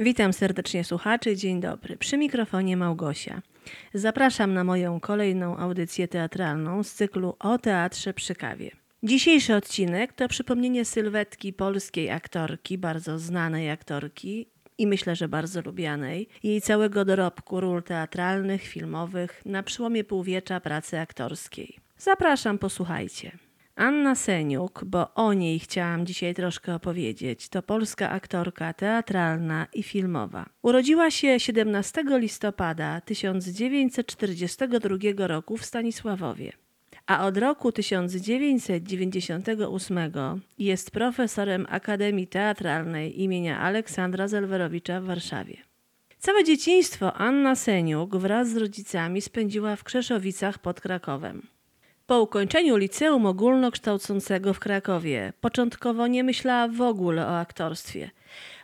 Witam serdecznie słuchaczy, dzień dobry. Przy mikrofonie Małgosia. Zapraszam na moją kolejną audycję teatralną z cyklu o teatrze przy kawie. Dzisiejszy odcinek to przypomnienie sylwetki polskiej aktorki, bardzo znanej aktorki i myślę, że bardzo lubianej, jej całego dorobku ról teatralnych, filmowych na przełomie półwiecza pracy aktorskiej. Zapraszam, posłuchajcie. Anna Seniuk, bo o niej chciałam dzisiaj troszkę opowiedzieć, to polska aktorka teatralna i filmowa. Urodziła się 17 listopada 1942 roku w Stanisławowie, a od roku 1998 jest profesorem Akademii Teatralnej imienia Aleksandra Zelwerowicza w Warszawie. Całe dzieciństwo Anna Seniuk wraz z rodzicami spędziła w Krzeszowicach pod Krakowem. Po ukończeniu liceum ogólnokształcącego w Krakowie początkowo nie myślała w ogóle o aktorstwie,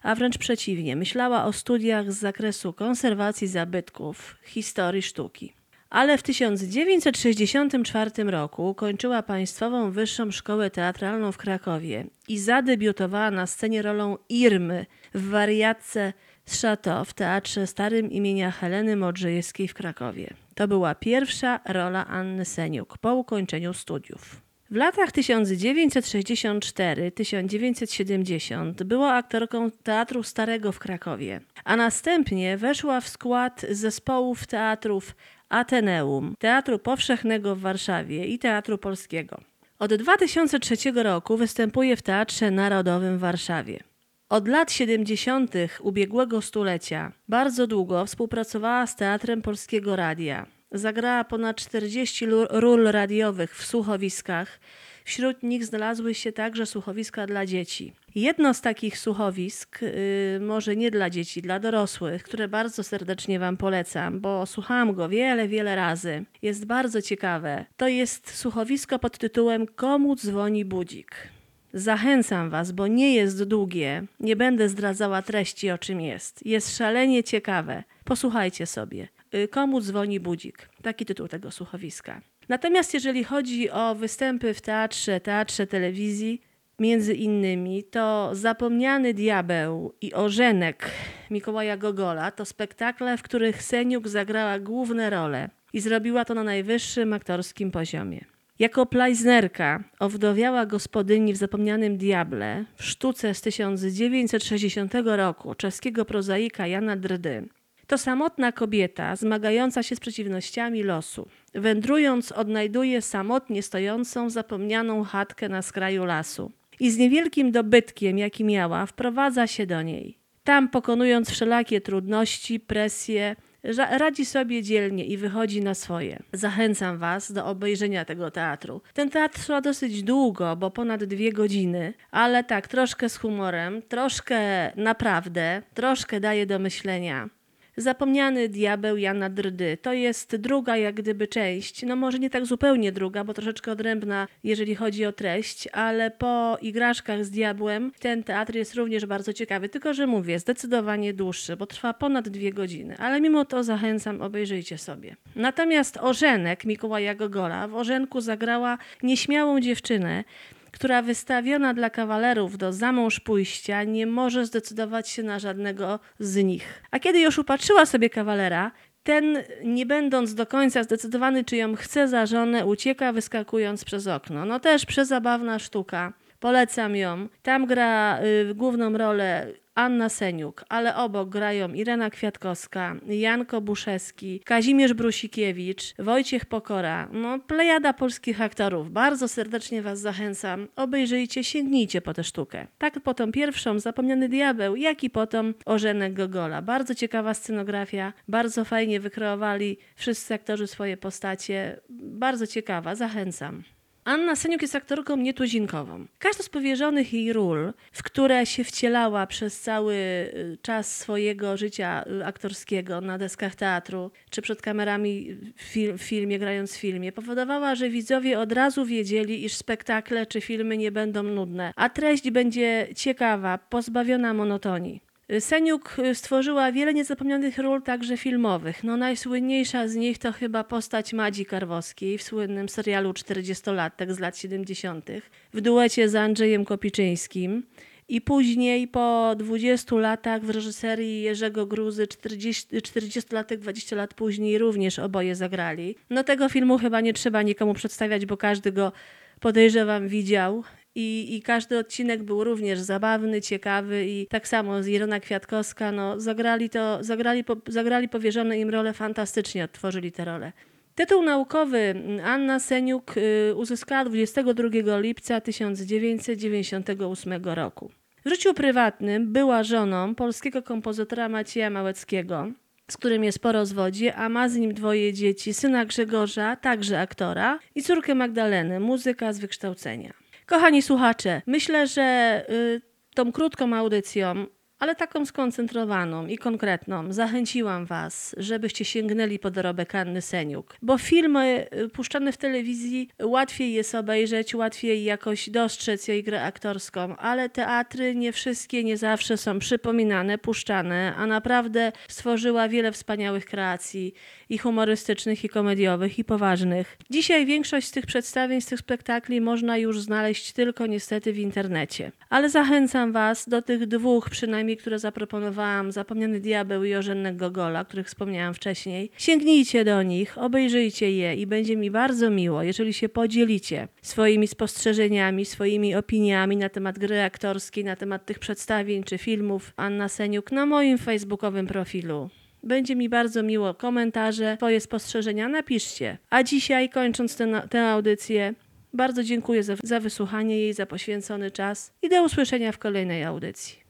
a wręcz przeciwnie, myślała o studiach z zakresu konserwacji zabytków, historii sztuki. Ale w 1964 roku ukończyła Państwową Wyższą Szkołę Teatralną w Krakowie i zadebiutowała na scenie rolą Irmy w wariatce z Chateau w Teatrze Starym imienia Heleny Modrzejewskiej w Krakowie. To była pierwsza rola Anny Seniuk po ukończeniu studiów. W latach 1964-1970 była aktorką Teatru Starego w Krakowie, a następnie weszła w skład zespołów teatrów Ateneum, Teatru Powszechnego w Warszawie i Teatru Polskiego. Od 2003 roku występuje w Teatrze Narodowym w Warszawie. Od lat 70. ubiegłego stulecia bardzo długo współpracowała z Teatrem Polskiego Radia. Zagrała ponad 40 ról radiowych w słuchowiskach. Wśród nich znalazły się także słuchowiska dla dzieci. Jedno z takich słuchowisk, yy, może nie dla dzieci, dla dorosłych, które bardzo serdecznie Wam polecam, bo słuchałam go wiele, wiele razy. Jest bardzo ciekawe. To jest słuchowisko pod tytułem Komu dzwoni budzik. Zachęcam Was, bo nie jest długie, nie będę zdradzała treści o czym jest. Jest szalenie ciekawe. Posłuchajcie sobie. Y, komu dzwoni budzik? Taki tytuł tego słuchowiska. Natomiast jeżeli chodzi o występy w teatrze, teatrze telewizji, między innymi, to Zapomniany Diabeł i Orzenek Mikołaja Gogola to spektakle, w których Seniuk zagrała główne role i zrobiła to na najwyższym aktorskim poziomie. Jako plajznerka owdowiała gospodyni w Zapomnianym Diable w sztuce z 1960 roku czeskiego prozaika Jana Drdy. To samotna kobieta zmagająca się z przeciwnościami losu. Wędrując odnajduje samotnie stojącą zapomnianą chatkę na skraju lasu i z niewielkim dobytkiem, jaki miała, wprowadza się do niej. Tam pokonując wszelakie trudności, presje, radzi sobie dzielnie i wychodzi na swoje. Zachęcam Was do obejrzenia tego teatru. Ten teatr trwa dosyć długo, bo ponad dwie godziny, ale tak, troszkę z humorem, troszkę naprawdę, troszkę daje do myślenia. Zapomniany diabeł Jana Drdy. To jest druga jak gdyby część, no może nie tak zupełnie druga, bo troszeczkę odrębna, jeżeli chodzi o treść, ale po Igraszkach z diabłem ten teatr jest również bardzo ciekawy, tylko że mówię, zdecydowanie dłuższy, bo trwa ponad dwie godziny, ale mimo to zachęcam, obejrzyjcie sobie. Natomiast Orzenek Mikołaja Gogola w Orzenku zagrała nieśmiałą dziewczynę, która wystawiona dla kawalerów do zamąż pójścia nie może zdecydować się na żadnego z nich. A kiedy już upatrzyła sobie kawalera, ten, nie będąc do końca zdecydowany, czy ją chce za żonę, ucieka wyskakując przez okno. No też przezabawna sztuka. Polecam ją. Tam gra y, główną rolę Anna Seniuk, ale obok grają Irena Kwiatkowska, Janko Buszewski, Kazimierz Brusikiewicz, Wojciech Pokora. No, plejada polskich aktorów. Bardzo serdecznie Was zachęcam. Obejrzyjcie, sięgnijcie po tę sztukę. Tak po tą pierwszą, Zapomniany Diabeł, jak i potem Orzenek Gogola. Bardzo ciekawa scenografia, bardzo fajnie wykreowali wszyscy aktorzy swoje postacie. Bardzo ciekawa, zachęcam. Anna Seniuk jest aktorką nietuzinkową. Każda z powierzonych jej ról, w które się wcielała przez cały y, czas swojego życia y, aktorskiego na deskach teatru, czy przed kamerami w filmie, grając w filmie, powodowała, że widzowie od razu wiedzieli, iż spektakle czy filmy nie będą nudne, a treść będzie ciekawa, pozbawiona monotonii. Seniuk stworzyła wiele niezapomnianych ról także filmowych. No, najsłynniejsza z nich to chyba postać Madzi Karwowskiej w słynnym serialu 40-latek z lat 70. w duecie z Andrzejem Kopiczyńskim I później po 20 latach w reżyserii Jerzego Gruzy, 40, 40 latek, 20 lat później również oboje zagrali. No tego filmu chyba nie trzeba nikomu przedstawiać, bo każdy go podejrzewam widział. I, I każdy odcinek był również zabawny, ciekawy i tak samo z Irona Kwiatkowska, no zagrali to, zagrali, po, zagrali powierzone im role fantastycznie, odtworzyli te role. Tytuł naukowy Anna Seniuk y, uzyskała 22 lipca 1998 roku. W życiu prywatnym była żoną polskiego kompozytora Macieja Małeckiego, z którym jest po rozwodzie, a ma z nim dwoje dzieci, syna Grzegorza, także aktora, i córkę Magdalenę, muzyka z wykształcenia. Kochani słuchacze, myślę, że y, tą krótką audycją ale taką skoncentrowaną i konkretną. Zachęciłam Was, żebyście sięgnęli po dorobek Anny Seniuk, bo filmy y, puszczane w telewizji łatwiej jest obejrzeć, łatwiej jakoś dostrzec jej grę aktorską, ale teatry nie wszystkie, nie zawsze są przypominane, puszczane, a naprawdę stworzyła wiele wspaniałych kreacji i humorystycznych, i komediowych, i poważnych. Dzisiaj większość z tych przedstawień, z tych spektakli można już znaleźć tylko niestety w internecie. Ale zachęcam Was do tych dwóch przynajmniej, które zaproponowałam, Zapomniany Diabeł i Ożennek Gogola, o których wspomniałam wcześniej. Sięgnijcie do nich, obejrzyjcie je i będzie mi bardzo miło, jeżeli się podzielicie swoimi spostrzeżeniami, swoimi opiniami na temat gry aktorskiej, na temat tych przedstawień czy filmów Anna Seniuk na moim facebookowym profilu. Będzie mi bardzo miło komentarze, Twoje spostrzeżenia napiszcie. A dzisiaj, kończąc tę, tę audycję, bardzo dziękuję za, za wysłuchanie jej, za poświęcony czas i do usłyszenia w kolejnej audycji.